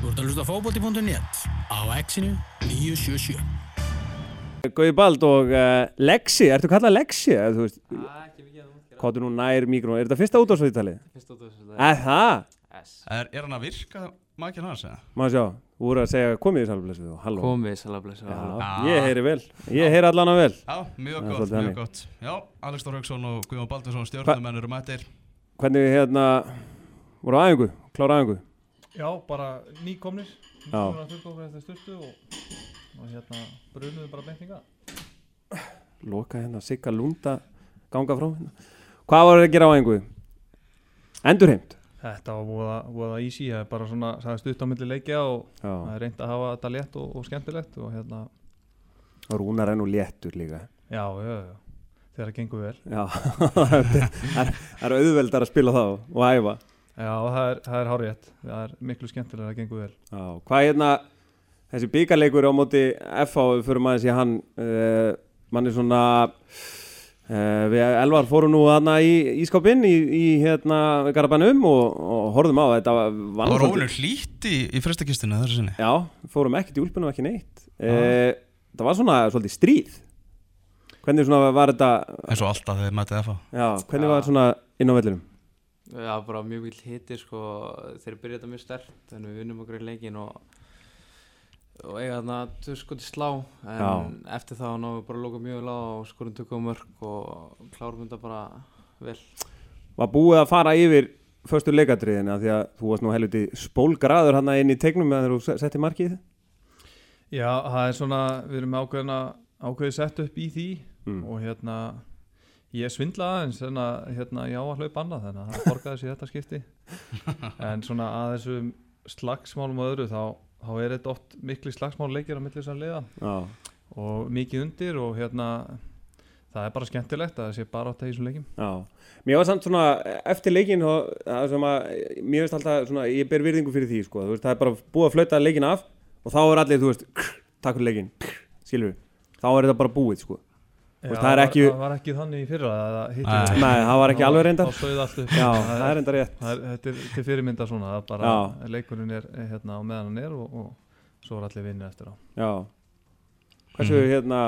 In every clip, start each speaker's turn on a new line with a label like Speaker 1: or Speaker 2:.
Speaker 1: Þú ert að hlusta fókbóti.net á exinu 977.
Speaker 2: Gauði Bald og uh, Lexi, ertu kallað Lexi? eða Þú veist,
Speaker 3: ekki mikið að útgjöra
Speaker 2: hvað er nú nær mikrofón? Er þetta fyrsta útásvítali?
Speaker 3: Fyrst út af þessu
Speaker 2: Er það?
Speaker 3: S
Speaker 4: Er, er hann að virka makinn hans eða?
Speaker 2: Má sjá, þú voru að segja komið í salblessu og halló.
Speaker 3: Komið salableisa
Speaker 2: Já,
Speaker 4: Já.
Speaker 2: ég heyri vel, ég heyri allan að vel.
Speaker 4: Já, mjög
Speaker 2: Það er
Speaker 4: gott, mjög
Speaker 2: þannig.
Speaker 4: gott Já, Alex Þór Hauksson og Guðjón Baldursson stjórnumenn eru mættir
Speaker 2: Hvernig hérna, voru á æfingu, klára æfingu?
Speaker 5: Já, bara nýkomnir. Nýkomnir að okkur eftir styrtu og, og hérna brunuðu bara beintinga
Speaker 2: Loka hérna, Sigga Lunda, ganga frá hérna. Hvað var að gera á æfingu? Endurheimt?
Speaker 5: Þetta var voða, voða easy, það er bara svona sagði stutt á milli leikja og það er reynd að hafa þetta létt og, og skemmtilegt og hérna,
Speaker 2: og Rúnar er nú léttur líka.
Speaker 5: já, já, já þegar það gengur vel
Speaker 2: Já, það er, það er auðveldar að spila þá og æfa.
Speaker 5: Já, það er, það er hárétt, það er miklu skemmtilega að það gengur vel.
Speaker 2: Já, hvað hérna þessi byggarleikur á móti FH við förum aðeins í hann uh, mann er svona uh, við Elvar fórum nú aðna í ískapinn í, í hérna Garabænum og, og horfðum á þetta var,
Speaker 4: Það
Speaker 2: var
Speaker 4: óvinnur hlýtt í, í frestakistinu þessu sinni.
Speaker 2: Já, fórum ekkert í úlpunum ekki neitt. Uh, það var svona svolítið stríð. Hvernig svona var þetta
Speaker 4: eins og alltaf þegar mætið FH
Speaker 2: já, hvernig
Speaker 3: Já.
Speaker 2: var svona inn á vellinum
Speaker 3: Já, bara mjög vill hiti sko Þeir byrja þetta mjög stert Þannig við vinnum okkur í leikin og og eiga þarna skoti slá en
Speaker 2: Já.
Speaker 3: eftir það náum við bara að lóka mjög vel á og skorum tökum mörg og klárum þetta bara vel
Speaker 2: var búið að fara yfir förstu leikadriðina því að þú varst nú helviti spólgraður hann inn í tegnum meðan þú setti markið
Speaker 5: Já, það er svona, við erum með ákveðina ákveðið sett upp í því
Speaker 2: mm.
Speaker 5: og hérna ég svindlaði aðeins en að hérna ég á að hlaupa annað þannig að það borgaði sér þetta skipti. En svona að þessum slagsmálum og öðru þá, þá er þetta oft miklu slagsmál leikir á milli þess að liða.
Speaker 2: Já,
Speaker 5: og mikið undir og hérna það er bara skemmtilegt að það sé bara átt að þessum leikim
Speaker 2: já. Mér var samt svona eftir leikin og það er sem að mér veist alltaf svona, ég ber virðingu fyrir því sko, þú veist, það er bara búið að flauta leikin af og þá er allir, þú veist, takk fyrir leikin skilur við, þá er þetta bara búið sko. Veist, það ekki-
Speaker 5: það var ekki þannig í fyrra
Speaker 4: Nei.
Speaker 2: Það var ekki alveg reyndar Já,
Speaker 5: það
Speaker 2: er enda rétt
Speaker 5: það þetta er til fyrirmynda svona að bara
Speaker 2: Já.
Speaker 5: leikurinn er hérna á meðan hann er og, og svo er allir vinni eftir á
Speaker 2: Já Hversu,
Speaker 4: Mhm.
Speaker 2: hérna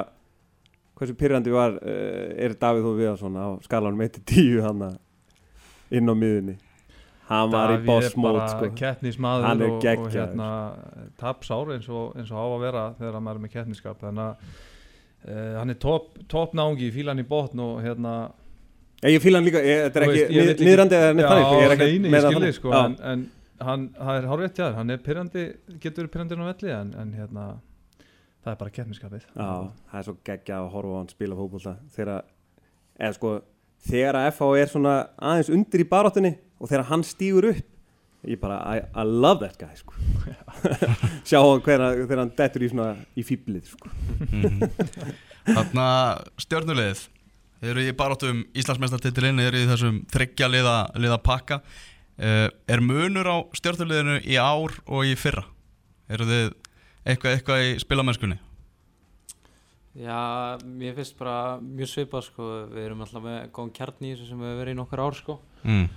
Speaker 2: hversu pyrrandi var uh, er Davíð Þó Viðarsson á skalanum 1-10 hann inn á miðunni hann var í
Speaker 5: Davíð
Speaker 2: boss
Speaker 5: er
Speaker 2: mode
Speaker 5: bara
Speaker 2: sko. Hann
Speaker 5: keppnismadur
Speaker 2: er
Speaker 5: og, og
Speaker 2: geggjaður.
Speaker 5: hérna tapsár eins og, eins og á að vera þegar maður er með keppniskap þannig að uh, hann er top náungi, fílan í botn og hérna
Speaker 2: Ég, ég fíla hann líka, ég, þetta er ekki
Speaker 5: veist, ég
Speaker 2: niðrandi eða neitt þannig ég er ekki
Speaker 5: nei, nei,
Speaker 2: með
Speaker 5: ég
Speaker 2: þannig.
Speaker 5: sko en, en hann, það er hárvétt hjá þér hann er pyrrandi, getur verið pyrrandi á velli en, en hérna, það er bara keppniskapið
Speaker 2: Já, það er svo geggja að horfa á hann spila fótbolta þegar eða sko, þegar að FH er svona aðeins undir í baráttunni og þegar hann stígur upp ég bara, I, I love that guy sko. sjá hann þegar hann dettur í svona í fýblið sko.
Speaker 4: Þarna stjórnulegið Þeir eru í baráttum Íslandsmeistartitilinn Þeir eru í þessum þryggja liða, liða pakka uh, Er munur á stjórnuleginu í ár og í fyrra? Eru þið eitthvað, eitthvað í spilamennskunni?
Speaker 3: Já, mér finnst bara mjög svipað sko Við erum alltaf með góðan kjarn í þessu sem við verið í nokkur ár sko
Speaker 4: Mm.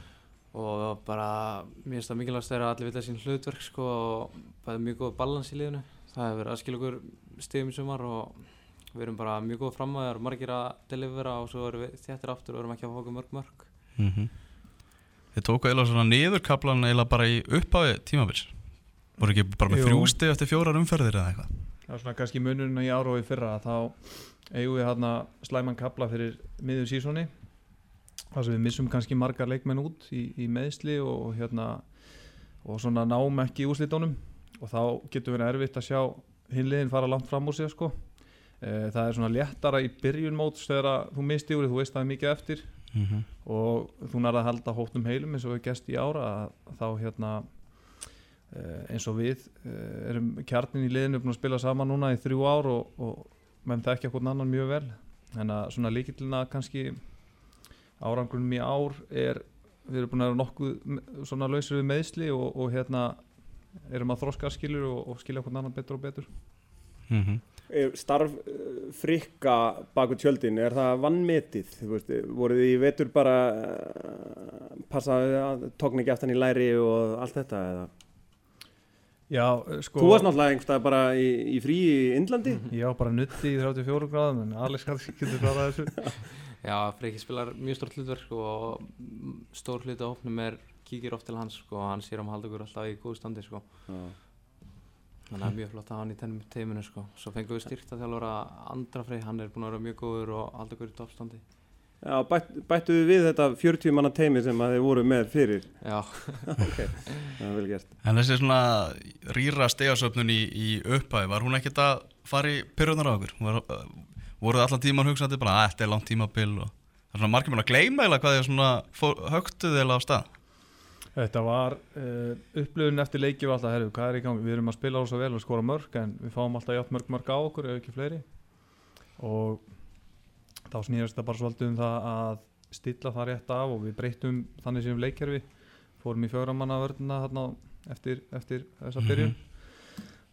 Speaker 3: Og bara, mér finnst það mikilvægast er að allir vita sín hlutverk sko og það er mjög góð balans í liðinu. Það hefur verið að skilja okkur stigum í sumar og við erum bara mjög góð fram að það eru margir að delivera og svo erum við þéttir aftur og erum ekki að fá okkur mörg mörg.
Speaker 4: Mm Þið tóku eiginlega svona niðurkaplan eiginlega bara í upphafi tímabils. Voru ekki bara með
Speaker 5: Jú.
Speaker 4: þrjú stig eftir fjórar umferðir eða eitthvað?
Speaker 5: það er svona kannski munurinn í ára og í fyrra að þá eigum við hérna slæman kapla fyrir miður sísoni þar sem við missum kannski margar leikmenn út í, í meðsli og, hérna og svona náum ekki úrslitónum og þá getur verið erfitt að sjá hinliðin fara langt fram úr sig sko. e, það er svona léttara í byrjun móts þegar þú misti úr þú veist það er mikið eftir
Speaker 4: Mm -hmm.
Speaker 5: og þú nærði að halda hóttum heilum eins og við gæst í ára að þá hérna eh, eins og við eh, erum kjarnin í liðinu búin að spila saman núna í þrjú ár og, og menn þekkja hvern annan mjög vel en að svona líkillina kannski árangrunum í ár er við erum búin að vera nokkuð svona lausir við meðsli og, og hérna erum að þroska skilur og, og skilja hvern annan betur og betur
Speaker 4: Mm
Speaker 2: Er starf uh, frikka baku tjöldin, er það vannmetið? Þú veist, voruð þið í vetur bara uh, passa að tókn ekki aftan í læri og allt þetta eða?
Speaker 5: Já, sko
Speaker 2: Þú varst náttúrulega einhverstað bara í, í frí í Indlandi
Speaker 5: Ég var bara nutti í 34 gráðum en Alex kannski getur klarað þessu
Speaker 3: Já, Freyki spilar mjög stórt hlutverk og stór hluti á hópnum er kíkir oft til hans sko, og hann sér um að halda okkur alltaf í góðu standi sko.
Speaker 2: Já.
Speaker 3: þannig að það er mjög flott að hafa hann í tennum teiminu sko. svo fengum við styrkt að þjálfara Andra Frey, hann er búin að vera mjög góður og halda okkur í toppstandi
Speaker 2: Já, bætt, bættu við við þetta 40 manna teimi sem að þið voru með fyrir
Speaker 3: Já,
Speaker 2: Ok, það er vel gert
Speaker 4: En þessi svona rýra stegasöfnun í, í upphæði, var hún ekkert að fara í pyrrunar á okkur? Var, voruð allan tíman hugsandi bara að þetta er langt tímabil og það er svona margir mér að gleyma eða hvað þið svona högtuð eða á stað?
Speaker 5: Þetta var uh, upplöfun eftir leiki var alltaf, herru, hvað er í gangi? Við erum að spila á svo vel og skora mörg en við fáum alltaf jafn mörg mörg á okkur ef ekki fleiri og þá snýrast þetta bara svolítið um það að stilla það rétt af og við breytum þannig sem leikkerfi fórum í fjóramanna vörðina þarna eftir, eftir þessa byrjun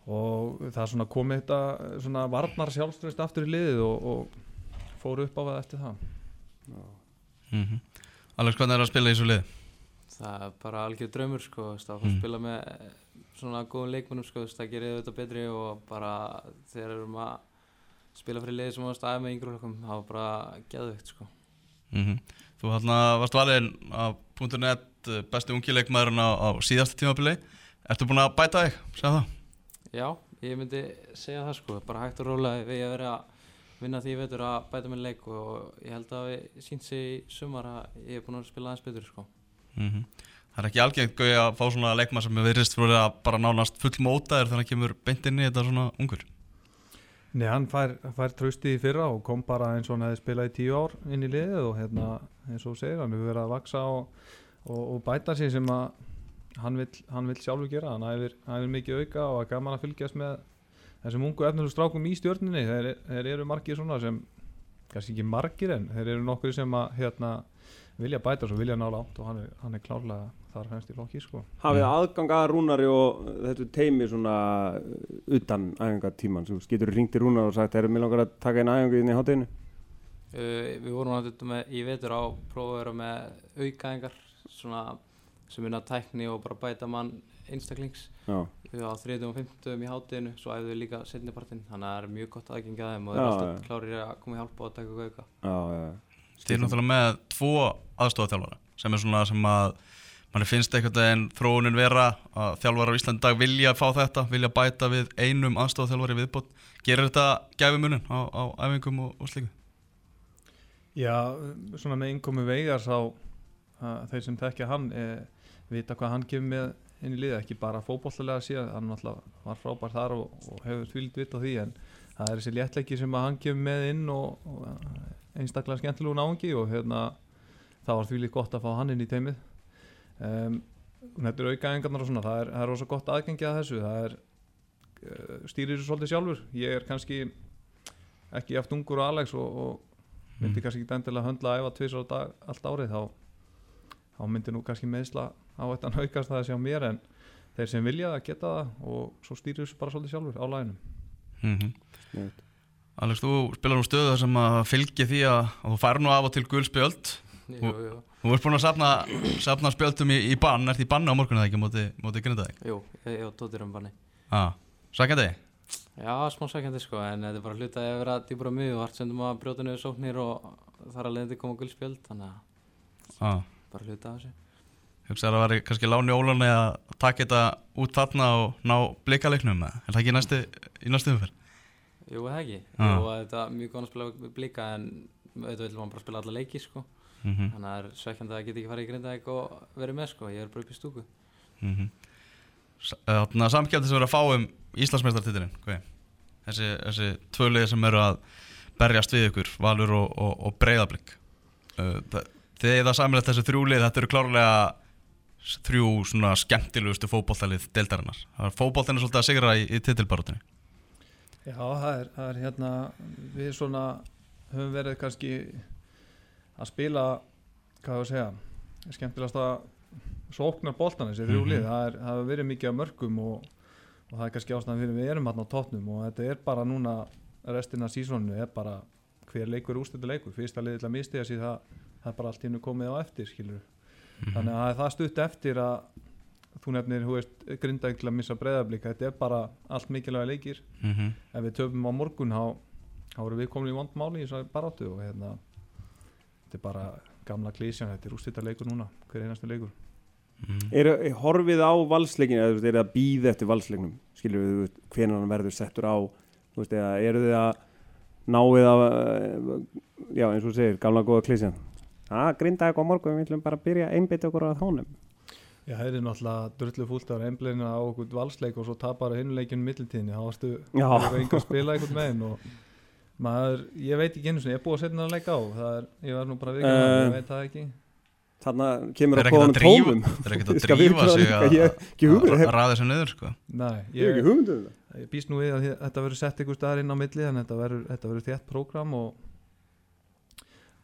Speaker 5: og það er svona komið þetta svona varnar sjálfströðist aftur í liðið og, og fóru upp á það eftir það
Speaker 4: Mm -hmm. Alex, hvernig er að spila í þessu lið?
Speaker 3: það er bara algjör draumur sko, að fá að
Speaker 4: Mm.
Speaker 3: spila með svona góðum leikmennum sko, það gerir þetta betri og bara þegar erum að spila fyrir liði sem á staði með yngur það var bara geðvögt sko.
Speaker 4: Mm Þú hérna varst valinn af .net uh, besti ungi leikmaðurinn á, á síðasta tímabili Ertu búin að bæta þig? Segð það
Speaker 3: Já, ég myndi segja það sko, bara hægt og rólega við að vera að vinna því veitur að bæta með leik og ég held að við sínt sig í sumar að ég er búin að spila aðeins betur sko.
Speaker 4: mm Það er ekki algengt gauði að fá svona leikmað sem við virðist fyrir að bara nánast full mótaður þegar hann kemur beint inn í þetta svona ungur?
Speaker 5: Nei, hann fær, fær trösti í fyrra og kom bara eins og hann hefði spilað í tíu ár inn í liðið og hérna, eins og segir, hann hefur verið að vaksa og, og, og bæta sig sem að hann vill, hann vill sjálfur gera, hann hefur, mikið auka og er gaman að fylgjast með þessum ungu efnilegu strákum í stjórninni, þeir, þeir eru margir svona sem, kannski ekki margir en þeir eru nokkur sem að hérna, vilja bæta sig og vilja ná látt og hann er, hann er klárlega þar fremst í flokki sko.
Speaker 2: Hafið
Speaker 4: Mm.
Speaker 2: aðgang að Rúnari og þetta teimi svona utan æfingatíman Þú getur ringt í Rúnar og sagt Erum við langar að taka einn æfingu inn í hátteginu?
Speaker 3: Uh, við vorum náttúrulega með, í vetur á prófa að vera með aukaðingar svona sem vinna tækni og bara bæta mann einstaklings
Speaker 2: Já,
Speaker 3: við á 30 og 50 í hátteginu svo æfum við líka setnipartin þannig að það er mjög gott aðgengi að þeim og
Speaker 2: Já,
Speaker 3: eru alltaf
Speaker 2: já.
Speaker 3: klárir að koma í hjálpa og taka auka
Speaker 2: já, já
Speaker 4: Þið er náttúrulega með tvo aðstofaþjálfara sem er svona sem að manni finnst einhvern veginn þróunin vera að þjálfara á Íslandi dag vilja fá þetta, vilja bæta við einum aðstofaþjálfari viðbót. Gerir þetta gæfimunin á, á æfingum og, og slíku?
Speaker 5: Já, svona með þeir sem þekkja hann e, vita hvað hann kemur með inn í liði, ekki bara fótbolllega síðan, hann var frábær þar og, og hefur tvíld vitt á því en það er þessi léttleiki sem hann kemur með inn og, og einstaklega skemmtilegu náungi og hérna það var tvílið gott að fá hann inn í teimið. Um, þetta er aukaðingarnar og svona, það er, það er rosa gott aðgengi að þessu, það er uh, stýrir þessu svolítið sjálfur, ég er kannski ekki eftir ungur og Alex og, og myndi kannski ekki endilega höndla að æfa tvisar á dag allt árið þá, þá myndi nú kannski meðsla á þetta naukast það að sjá mér en þeir sem vilja það geta það og svo stýrir þessu bara svolítið sjálfur á læginum
Speaker 4: Mm
Speaker 2: Sniðugt.
Speaker 4: Alex, þú spilar um stöðu þar sem að fylgi því að, að þú fær nú af og til
Speaker 3: jú,
Speaker 4: Þú ert búin að safna, safna spjöldum í, í bann, ert í banna á morgunum eða ekki móti, móti grindaðið?
Speaker 3: jú, ég, ég og Tóttir um banni
Speaker 4: Ah, Sækjandi?
Speaker 3: Já, smá sækjandi sko, en þetta er bara hluta að vera dýbra mjög og hart sendum að brjóta niður sóknir og þar að leiðandi koma guldspjöld, þannig að
Speaker 4: Ah.
Speaker 3: Bara hluta af þessu.
Speaker 4: Hugsaði að það væri kannski láni ólunni að taka þetta út þarna og ná blikaleiknum eða? Er það ekki í næstu, í næstu umferð?
Speaker 3: Jú, eða ekki.
Speaker 4: Já.
Speaker 3: Jú, þetta er mjög góðan að spila við blika, en auðvitað vil maður bara spila alla leiki sko,
Speaker 4: Mm -hmm.
Speaker 3: þannig að það er svekkjandi að geta ekki farið í grindaðik og verið með sko, ég er bara upp í stúku.
Speaker 4: mm Þannig að samkjöldi sem verður að fá um Íslandsmeistartitilinn þessi, þessi tvöliði sem eru að berjast við ykkur, Valur og, og, og Breiðablик uh, það- Þið það samilegt þessi þrjúlið, þetta eru klárlega þrjú svona skemmtilegustu fótboltalið deildarinnar. Það er svolítið að sigra í, í titilbaróttinni.
Speaker 5: Já, það er, það er hérna við svona höfum verið kannski að spila hvað að segja skemmtilegast að sóknar boltan þessi þrjú
Speaker 4: Mhm.
Speaker 5: lið, það, er, það hefur verið mikið af mörgum og, og það er kannski ástæðan fyrir við erum hérna á tóttnum og þetta er bara núna restina af sísónu er bara hver leikur úrstötu leikur, fyrsta liðið til að misti þessi það, það er bara allt í hennu komið á eftir skilur
Speaker 4: Mhm.
Speaker 5: þannig að það er stutt eftir að þú nefnir, þú veist, að missa breyðablík, þetta er bara allt mikilvæga leikir.
Speaker 4: Mm
Speaker 5: ef við töfum á morgun þá, þá erum við komin í vondmáli í þessari baráttu og hérna þetta er bara gamla klísjan þetta er úrstýta leikur núna, hver einasti leikur.
Speaker 4: Mhm.
Speaker 2: Er, er horfið á valsleikin eða er það að býða eftir valsleiknum skilur við, hvenær hann verður settur á þú veist, eða eru þið að náið að já, eins og þú segir, gamla góða klísjan að grinda eitthvað á morgun, við ætlum bara byrja einbytt okkur að þánum
Speaker 5: Já, það er náttúrulega drullu fúlt að vera einbleina á okkur valsleik og svo tapar að hinleikinu mittiltíðinni, þá varstu enga að spila einhvern meginn og maður, ég veit ekki einu sinni, ég er búið að setja það að leika á. Það er, ég var nú bara vikið uh,
Speaker 2: Eh,
Speaker 5: ég veit það ekki.
Speaker 2: þarna kemur
Speaker 4: Þeir
Speaker 2: að kóðanum
Speaker 4: að drífa-
Speaker 2: tólum
Speaker 4: Það er ekkert að drífa sig að ræða þessu niður sko.
Speaker 5: Nei,
Speaker 2: ég um það.
Speaker 5: ég býst nú við að þetta verður sett einhver staðar inn á milli þannig að þetta verður, þetta verður þétt prógram og,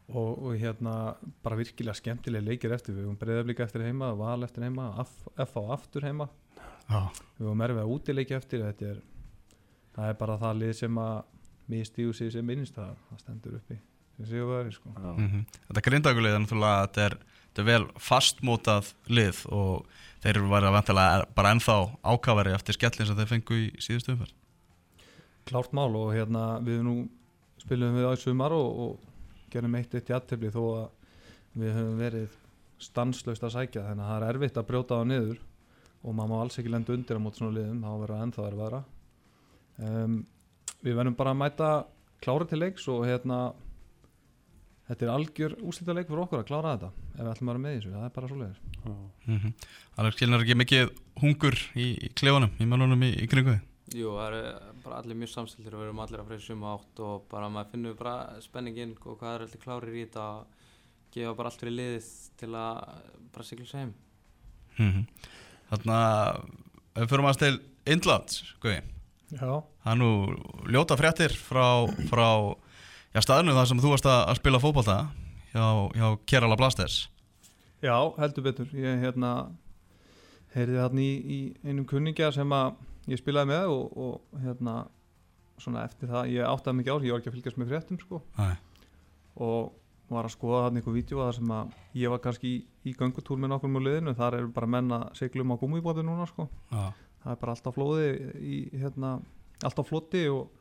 Speaker 5: og, og hérna bara virkilega skemmtilega leikir eftir. Við höfum breyðablíka eftir heima, val eftir heima F á aftur heima.
Speaker 4: Já,
Speaker 5: við höfum erfið að útileiki eftir. Þetta er, það er bara það lið sem að mistíðu sig sem minnst. Það, það stendur uppi er sko.
Speaker 2: Já.
Speaker 4: Mhm. Þetta grindaugulið er náttúrulega þetta er, þetta er vel fastmótað lið og þeir eru verið að vantilega bara ennþá ákafari eftir skellin sem þeir fengu í síðustu umferð.
Speaker 5: Klárt mál og hérna við nú spilum við á í sumar og, og gerum eitt eitt jættefli þó að við höfum verið stanslaust að sækja þannig að það er erfitt að brjóta það niður og maður má alls ekki lenda undir á mót svona liðum þá verður það ennþá erfara um, við verðum bara að mæta klára til leiks og hérna þetta er algjör úslita leik fyrir okkur að klára þetta ef við ætlum að vera með í þessu, það er bara svoleiðis
Speaker 4: mm -hmm. Alex Kjellnar ekki mikið hungur í, í klefunum, í mannunum í, í kringu þig?
Speaker 3: Jú, það eru bara allir mjög samstiltir og við erum allir að freysa um átt og bara maður finnur bara spenninginn og hvað er allir klárir í þetta og gefa bara allt fyrir liðið til að bara sigla sig heim.
Speaker 4: Mm Þannig að við fyrir maður til Indlands, guði
Speaker 5: Já,
Speaker 4: Það er nú ljóta fréttir frá, frá já, staðinu þar sem þú varst að, að spila fótbolta hjá, hjá Kerala Blasters
Speaker 5: Já, heldur betur. Ég hérna heyrði þarna í, í einum kunningja sem að ég spilaði með og, og hérna svona eftir það, ég áttaði mikið á því, ég var ekki að fylgjast með fréttum sko.
Speaker 4: Æ.
Speaker 5: og var að skoða þarna einhver vídeo þar sem að ég var kannski í, í göngutúr með nokkur með liðinu, þar eru bara menn að segla um á gúmibóti núna sko.
Speaker 4: Já,
Speaker 5: það er bara allt á flóði í hérna, allt á floti og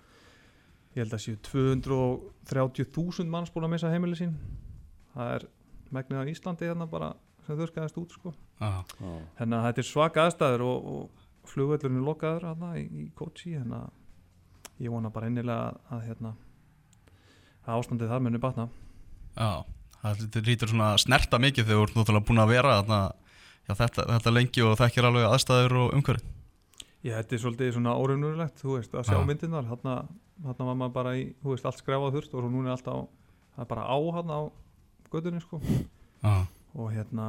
Speaker 5: ég held að séu 230.000 manns búin að missa heimili sín. Það er megnið á Íslandi hérna bara sem þurrkaðist út sko.
Speaker 4: Já,
Speaker 2: Já.
Speaker 5: þannig að þetta er svaka aðstæður og, og flugvöllurinn er lokaður hérna í, í Kochi að ég vona bara innilega að, að hérna að ástandið þar muni batna.
Speaker 4: Já þetta lítur svona snerta mikið þegar þú ert náttúrulega búin að vera þarna, já, þetta, þetta lengi og þekkir alveg aðstæður og umhverfið
Speaker 5: Já, þetta er svolítið svona óraunurlegt, þú veist, að sjá
Speaker 4: Já.
Speaker 5: myndirnar, þarna, þarna var maður bara í, þú veist, allt skrefað þurft og núna er allt á, það er bara á þarna á gödunni, sko,
Speaker 4: Já,
Speaker 5: og hérna,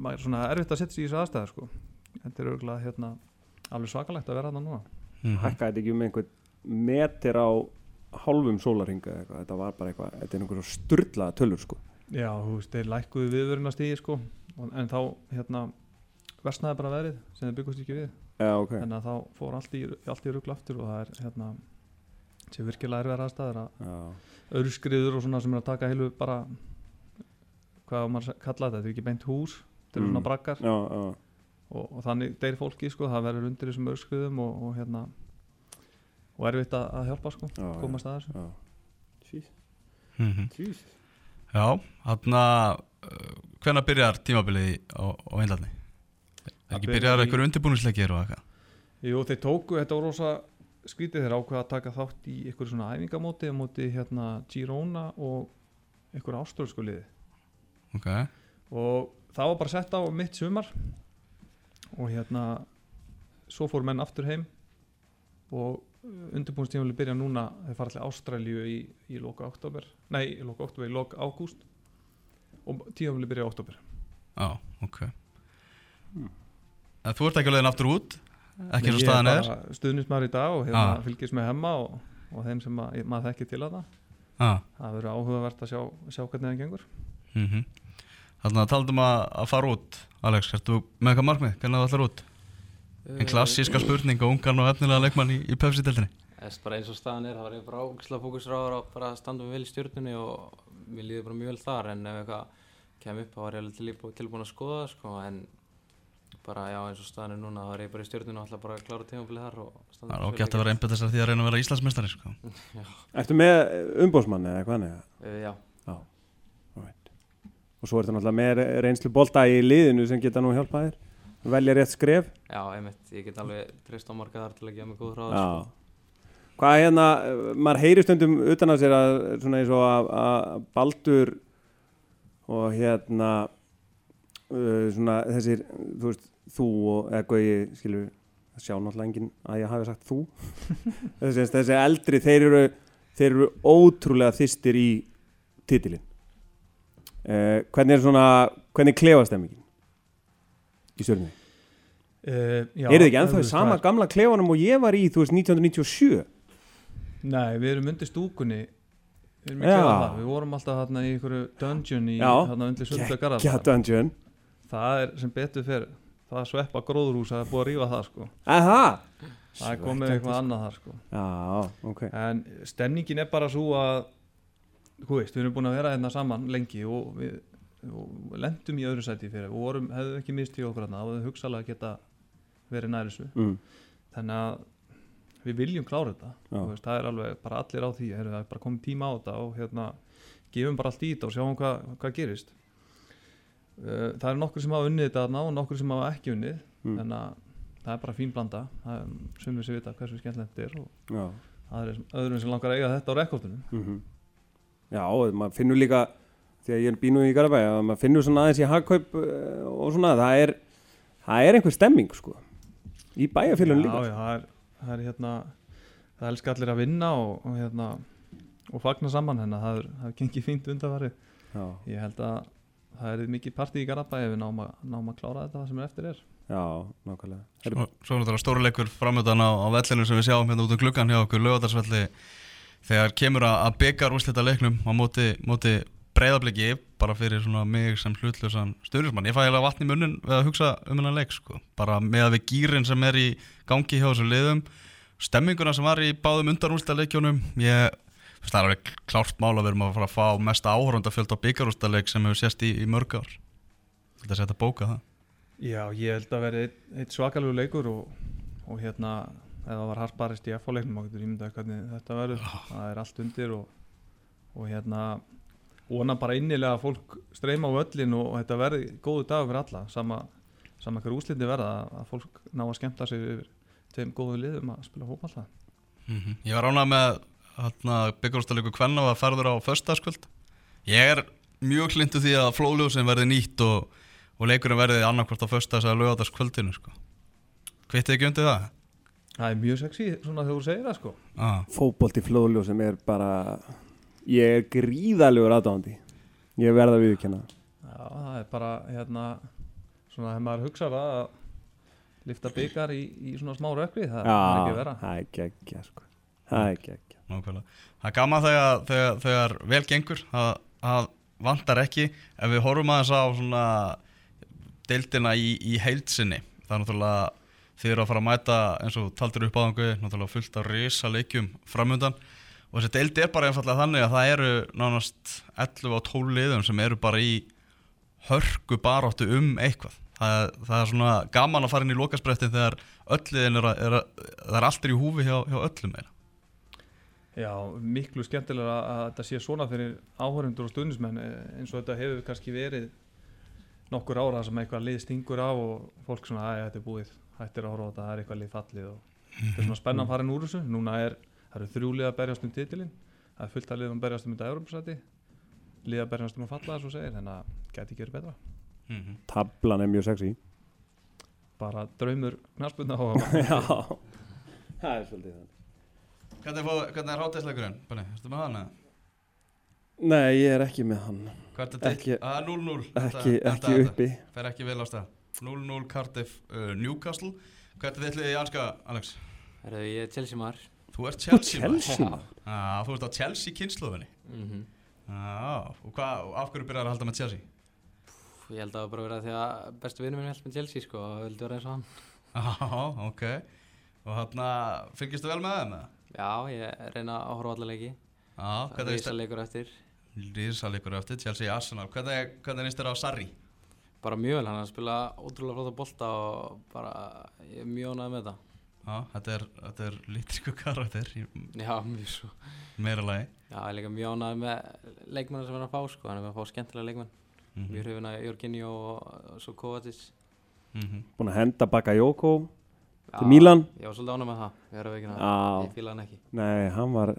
Speaker 5: maður er svona erfitt að setja sig í þessu aðstæður, sko, þetta er auðvitað, hérna, alveg svakalegt að vera þarna núna.
Speaker 4: Mhm.
Speaker 2: hækkaði þetta ekki um einhvern meter á hálfum sólaringa eitthvað, þetta var bara eitthvað, þetta er einhverjum sturlaða tölur sko.
Speaker 5: Já, þú veist, þeir lækkuðu viðvöruna stíði, sko, en þá, hérna, versnaði bara verið sem þeir byggust ekki við,
Speaker 2: Já, ok,
Speaker 5: en þá fór allt í, allt í rugl aftur og það er, hérna, sé virkilega erfiðar aðstæður að
Speaker 2: já,
Speaker 5: öðruskriður og svona sem er að taka heilu bara hvað á maður að kalla þetta, þetta er ekki beint hús þetta eru
Speaker 2: Mm.
Speaker 5: svona brakkar
Speaker 2: já, já,
Speaker 5: og, og þannig deyr fólki sko, það verður undir þessum öðruskriðum og, og hérna og erfitt að, að hjálpa sko,
Speaker 2: já,
Speaker 5: komast að þessu
Speaker 2: já. Jeez,
Speaker 4: Mhm.
Speaker 2: jeez.
Speaker 4: Já, þarna uh, hvenær byrjar tímabilið á, á einladni?
Speaker 5: Það
Speaker 4: ekki
Speaker 5: byrjar í-
Speaker 4: einhverju undirbúnisleikir og eitthvað?
Speaker 5: Jú, þeir tóku, þetta var rosa skrítið þeir ákveða að taka þátt í einhverju svona æfingamóti á móti hérna Girona og einhverju áströlsku liði
Speaker 4: Ok,
Speaker 5: og það var bara sett á mitt sumar og hérna svo fór menn aftur heim og undirbúinstímafili byrja núna. Þeir fara allir Ástralju í, í loka oktober nei, í loka oktober, í loka ágúst. Og tímafili byrja í oktober
Speaker 4: já, ok.
Speaker 2: Hmm.
Speaker 4: En þú ert ekki alveg aftur út? Ekki eins og staðan er?
Speaker 5: stuðnismar í dag og hérna
Speaker 4: Ah.
Speaker 5: fylgist með hemma og, og þeim sem að, maður þekki til að það
Speaker 4: Já,
Speaker 5: það verður áhugavert að sjá, sjá hvernig það gengur.
Speaker 4: Mhm Þannig að taldum að, að fara út Alex, ertu með eitthvað markmið? Hvernig það ætlar út?
Speaker 3: Eh,
Speaker 4: En klassíska spurning og ungarn og efnilega leikmann í, í Pepsi-deltinni
Speaker 3: Þess bara eins og staðan er, það var ég bara ógislega fókusráður að bara standa mig vel í stjórnunni og mér líður bara mjög vel þar en ef eitthvað kem upp þá var ég alveg tilbúin, að skoða það, sko en bara já eins og staðan er núna þá er ég bara í stjórnuna og ætla bara að klára tímabilið þar og standa
Speaker 4: Það er ágætt að vera þess að því að reyna að vera Íslandsmeistari sko.
Speaker 2: Ertu með umbóðsmann eða hvað neða?
Speaker 3: Uh, já,
Speaker 2: Og svo er þetta náttúrulega með reynslu bolta í liðinu sem geta nú hjálpað þér. Velja rétt skref.
Speaker 3: já, einmitt, ég get alveg treyst á marga þar til að gefa mig góð ráð sko.
Speaker 2: Hvað hérna, eh, maður heyri stundum utan að sér að svona eins og að, að Baldur og hérna uh, svona þessir, þú veist, þú og Gauji, skilur það sjá náttúrulega enginn að ég hafi sagt þú þessi, þessi eldri, þeir eru þeir eru ótrúlega þystir í titilin uh, hvernig er svona, hvernig klefast þeim ekki í stjórnum?
Speaker 5: Uh, já,
Speaker 2: Er þið ekki ennþá í sama
Speaker 5: það er-
Speaker 2: gamla klefanum og ég var í, þú veist, 1997?
Speaker 5: Nei, við erum undir stúkunni. Við erum í
Speaker 2: Já.
Speaker 5: klefa þar Við vorum alltaf hérna í einhverju dungeon í
Speaker 2: Já.
Speaker 5: hérna undir Sundlega
Speaker 2: Kja
Speaker 5: Garðar
Speaker 2: Dungeon.
Speaker 5: Það er sem betur fyrir Það er sveppa gróðurhús að það er búið að rífa það sko.
Speaker 2: Aha!
Speaker 5: Það er komið eitthvað annað þar sko.
Speaker 2: Já, ok.
Speaker 5: En stemningin er bara svo að Þú veist, við erum búin að vera hérna saman lengi og við og lendum í öðru sæti fyrir við vorum, hefðu ekki mist í okkur hérna og við hugsalega geta verið nær þessu.
Speaker 2: Mm.
Speaker 5: þannig að við viljum klára þetta. Veist, það er alveg bara allir á því. Það er bara komið tíma á þetta og hérna gefum bara allt í þetta og sjáum hvað, hvað gerist. Uh, það er nokkur sem hafa unnið þetta þarna og nokkur sem hafa ekki unnið.
Speaker 2: Mm.
Speaker 5: þannig að það er bara fín blanda. Það er sumir sem vita hversu skemmtilegt þetta er og aðrir, öðrum sem langar að eiga þetta á rekordunum.
Speaker 2: Mm Já, maður finnur líka því að ég er bínu í Garabæ að maður finnur svona aðeins í hagkaup uh, og svona, það er það er einhver stemming, sko. Í bæjarfélun líka.
Speaker 5: já, já, það, er, það er hérna það elskar allir að vinna og, og hérna og fagna saman hennar, það er, það er gengið fínt undarfarið
Speaker 2: Já,
Speaker 5: ég held að það er mikið partí í Garabæ ef við náum að, náum að klára þetta það sem er eftir er.
Speaker 2: Já, nákvæmlega.
Speaker 4: Svo, er þetta stóruleikur framöndan á, á vellinu sem við sjáum hérna út um gluggan hjá okkur lögadarsvelli þegar kemur að, byggar úrslita leiknum á móti, móti breyðabliki bara fyrir svona mig sem hlutlösan stjórnismann. Ég fæ alveg vatn í munnin við að hugsa um hennan leik sko. Bara með að við gýrin sem er í gangi hjá þessum liðum stemminguna sem var í báðum undan úrslita leikjónum ég veist, það alveg klárt mál að við erum að fara að fá mesta áhörundafjöld á byggarúrslita leik sem hefur sést í, í mörg ár. Þetta setja bóka það.
Speaker 5: Já, ég held að vera eitt, svakalegu leikur og, og hérna ef það var harparist í F-leiknum þá getur ímyndað hvernig þetta verður. Það er allt undir og, og hérna vona bara innilega að fólk streyma á öllin og, og þetta verði góðu dag fyrir alla. Sama, sama hver úslindi verða að, að fólk ná að skemmta sig yfir tveim góðu liðum að spila hópallað
Speaker 4: Mm Ég var ánað með hérna, byggjárústalegur Kvenna var ferður á föstaskvöld Ég er mjög hlindu því að flóljósin verði nýtt og, og leikurinn verði annarkvort á föstas eða lögadagskvöldinu sko. Kvittið ekki undir það?
Speaker 5: Það er mjög sexy svona þegar þú segir það sko
Speaker 4: Ah.
Speaker 2: Fótbolt í flóðljó sem er bara ég er gríðalegur aðdáðandi ég verða að viðurkenna það.
Speaker 5: Já, það er bara hérna svona þegar maður hugsa það að lifta byggar í, í svona smá rökkvi það er ekki
Speaker 2: Já,
Speaker 5: vera
Speaker 2: það er geggja sko. það er geggja
Speaker 4: Nákvæmlega. Það er gaman þegar, þegar, þegar vel gengur að, að vantar ekki ef við horfum aðeins á svona deildina í, í heilsinni það er náttúrulega þið eru að fara að mæta eins og taldir upp áðangu náttúrulega fullt af risa leikjum framöndan og þessi deildi er bara einfallega þannig að það eru nánast 11 á 12 liðum sem eru bara í hörku baráttu um eitthvað. Það, það er svona gaman að fara inn í lokasprettin þegar öll liðin er, að, er að, það er allt er í húfi hjá, hjá öllum meira.
Speaker 5: Já, miklu skemmtilega að þetta sé svona fyrir áhörundur og stundismenn eh, eins og þetta hefur kannski verið nokkur ára sem eitthvað lið stingur af og fólk svona, að þetta er búið hættir að horfa á þetta, það er eitthvað lið fallið og þetta er svona spennan farin úr þessu. Núna er, það eru þrjú lið að berjast um titilin það er fullt að liðum að berjast um þetta Európsæti lið að berjast um að falla svo segir, þannig að geti ekki verið betra.
Speaker 4: Mm -hmm.
Speaker 2: tablan er mjög sexy.
Speaker 5: Bara draumur knarspundna og
Speaker 2: Já, það er svolítið þannig.
Speaker 4: Hvernig, er hátæðsleikurinn? Benni, erstu með hann eða?
Speaker 2: Nei, ég er ekki með hann.
Speaker 4: Hvert er?
Speaker 2: Ekki-
Speaker 4: Ah, 0-0
Speaker 2: ekki,
Speaker 4: Þetta-
Speaker 2: ekki
Speaker 4: þetta-
Speaker 2: uppi.
Speaker 4: Fer ekki vel á stað 0-0 Cardiff uh, Newcastle Hvert er þitt liðið í anska, Alex?
Speaker 3: Herðu, ég er Chelsea maður
Speaker 4: Þú ert Chelsea maður.
Speaker 2: Chelsea maður.
Speaker 4: ah, Þú ert á Chelsea kynnslóðinni
Speaker 3: mm
Speaker 4: ah, Og hvað, af hverju byrjar að halda með Chelsea?
Speaker 3: Ég held að það var bara vera því að bestu vinnu minn held með Chelsea sko og vildi vera eins og hann
Speaker 4: ah, ok Og hann fylgistu vel með þeim? eða?
Speaker 3: Já, ég reyna að horfa allar leiki
Speaker 4: ah,
Speaker 3: Það
Speaker 4: Hvernig
Speaker 3: er
Speaker 4: er
Speaker 3: leikur eftir
Speaker 4: Rísa leikur eftir Chelsea Arsenal Hvernig, hvernig er þér á Sarri?
Speaker 3: Bara mjög vel, hann er að spila ótrúlega flóta bolta og bara ég er mjög ánægð með þetta.
Speaker 4: Já, þetta er, þetta er lítriku karakter í
Speaker 3: Já, mjög svo.
Speaker 4: meira lagi
Speaker 3: Já, ég er líka mjög ánægð með leikmanna sem hann er að fá, sko, hann er að fá skemmtilega leikmann.
Speaker 4: mm
Speaker 3: Mjög hrifin að Jorginho og, og svo Kovacic.
Speaker 2: búin að henda Bakayoko
Speaker 3: Já,
Speaker 2: til Milan
Speaker 3: Ég var svolítið ánægð með það, ég er að veikina það.
Speaker 2: Já,
Speaker 3: Ég fíla hann ekki.
Speaker 2: nei, hann var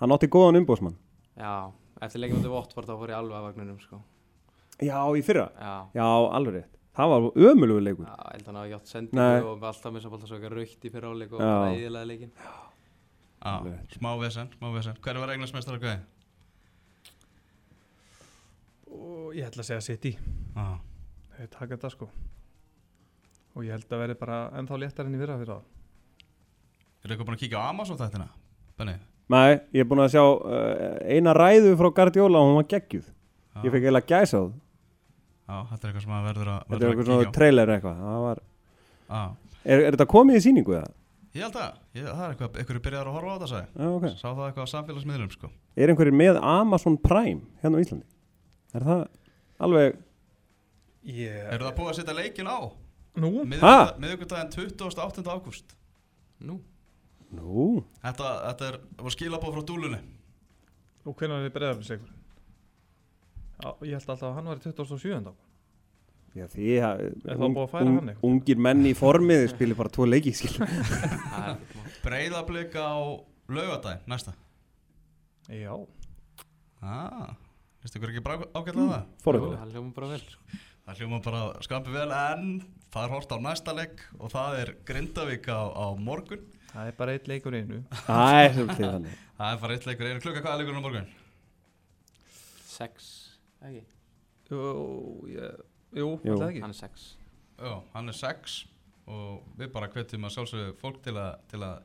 Speaker 2: hann átti góðan umbóðsmann
Speaker 3: Já, eftir leikmann til Votvort þá fór ég alveg að vagninum, sko.
Speaker 2: Já, í fyrra?
Speaker 3: Já,
Speaker 2: Já, alveg rétt. Það var ömulugur leikur.
Speaker 3: Já, hann að
Speaker 2: Nei.
Speaker 3: sendingu og alltaf með svo eitthvað raukt í fyrra áleik og eðilega leikinn.
Speaker 4: Já, smá vesen, smá vesen. Hver var englansmestar að gæði?
Speaker 5: og ég ætla að segja City.
Speaker 4: Já,
Speaker 5: þeir taka þetta sko. Og ég held að verði bara ennþá léttar enn í fyrra fyrir það.
Speaker 4: Er eitthvað búin að kíkja á Amazon þættina? Benni?
Speaker 2: Nei, ég er búin að sjá uh, eina ræðu frá Guardiola og hún var geggjuð.
Speaker 4: Já,
Speaker 2: Ég fekk eiginlega gæsa á það
Speaker 4: Já, þetta er eitthvað sem að verður að,
Speaker 2: Þetta er eitthvað
Speaker 4: að
Speaker 2: svona trailer eitthvað Það var, er, er þetta komið í síningu eða?
Speaker 4: ég held að, ég, það er eitthvað, eitthvað byrjaður að horfa á þetta sagði
Speaker 2: Já, ok
Speaker 4: Sá það eitthvað á samfélagsmiðlum sko
Speaker 2: Er einhverjir með Amazon Prime hérna á Íslandi? Er það alveg
Speaker 5: yeah.
Speaker 4: Eru það búið að setja leikin á?
Speaker 5: Nú?
Speaker 4: Miðugundaginn 28. ágúst
Speaker 3: Nú,
Speaker 2: Nú,
Speaker 4: Þetta, þetta er, var skilabóð frá dúlunni
Speaker 5: og hvernig er þið? Já, ég held alltaf að hann var í 27. ágúst.
Speaker 2: já því
Speaker 5: Er hann eitthvað?
Speaker 2: Ungir menn í formið spilir bara tvo leiki
Speaker 3: er.
Speaker 4: Breiðablika á laugadaginn, næsta
Speaker 5: Já,
Speaker 4: ah, Vistu ykkur ekki bara ágætlega það?
Speaker 3: Jú,
Speaker 2: Forðulega
Speaker 3: Það hljóma bara vel.
Speaker 4: Það hljóma bara skampi vel en það er hort á næsta leik og það er Grindavík á, á morgun
Speaker 5: það er bara eitt leikur einu
Speaker 2: Það er
Speaker 4: er bara eitt leikur einu klukka, hvað er leikurinn á morgun?
Speaker 3: Sex, ekki?
Speaker 5: Jú, ég, jú,
Speaker 2: Jú.
Speaker 5: alltaf ekki.
Speaker 3: Hann er sex.
Speaker 4: Já, hann er 6 og við bara hvetjum að sjálfsögðu fólk til að, til að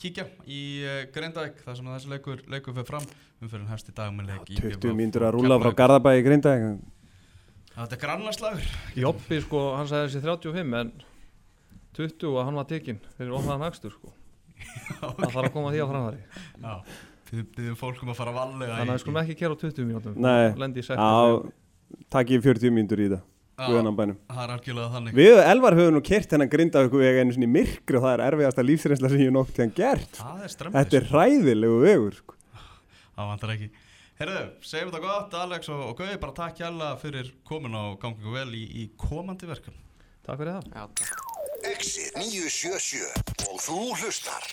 Speaker 4: kíkja í uh, Grindavík þar sem þessi leikur, leikur fyrir fram. Umfyrir hefst í dag með leik í
Speaker 2: 20 mínútur að rúla frá Garðabæi í Grinda
Speaker 4: Þetta er grannarslagur
Speaker 5: Jobbi sko, hann sagði þessi 35 en 20 og hann var tekinn. Fyrir ofnaðan akstur sko. Það þarf að koma því á framhæri
Speaker 4: Já, við byrjum fólkum að fara valega
Speaker 5: þannig að við skulum ekki kera á 20 mínútum.
Speaker 2: Nei.
Speaker 5: lendi í 60
Speaker 2: Já, takk ég 40 mínútur í það. Guðanam bænum.
Speaker 4: Það er algjörlega þannig.
Speaker 2: Við Elvar höfum nú kert hennan Grindavíku vega einu sinni í myrkri og það er erfiðasta lífsreynsla sem ég nokk til hann gert.
Speaker 4: Er
Speaker 2: Þetta er hræðilegu vegur sko.
Speaker 4: Það vantar ekki. Herðu, segjum þetta gott Alex og, og Gauði bara takk hjalla fyrir komin og gangi vel í, í komandi verkefn
Speaker 5: Takk fyrir það.
Speaker 3: Já, takk.
Speaker 6: Exit 977 og þú hlustar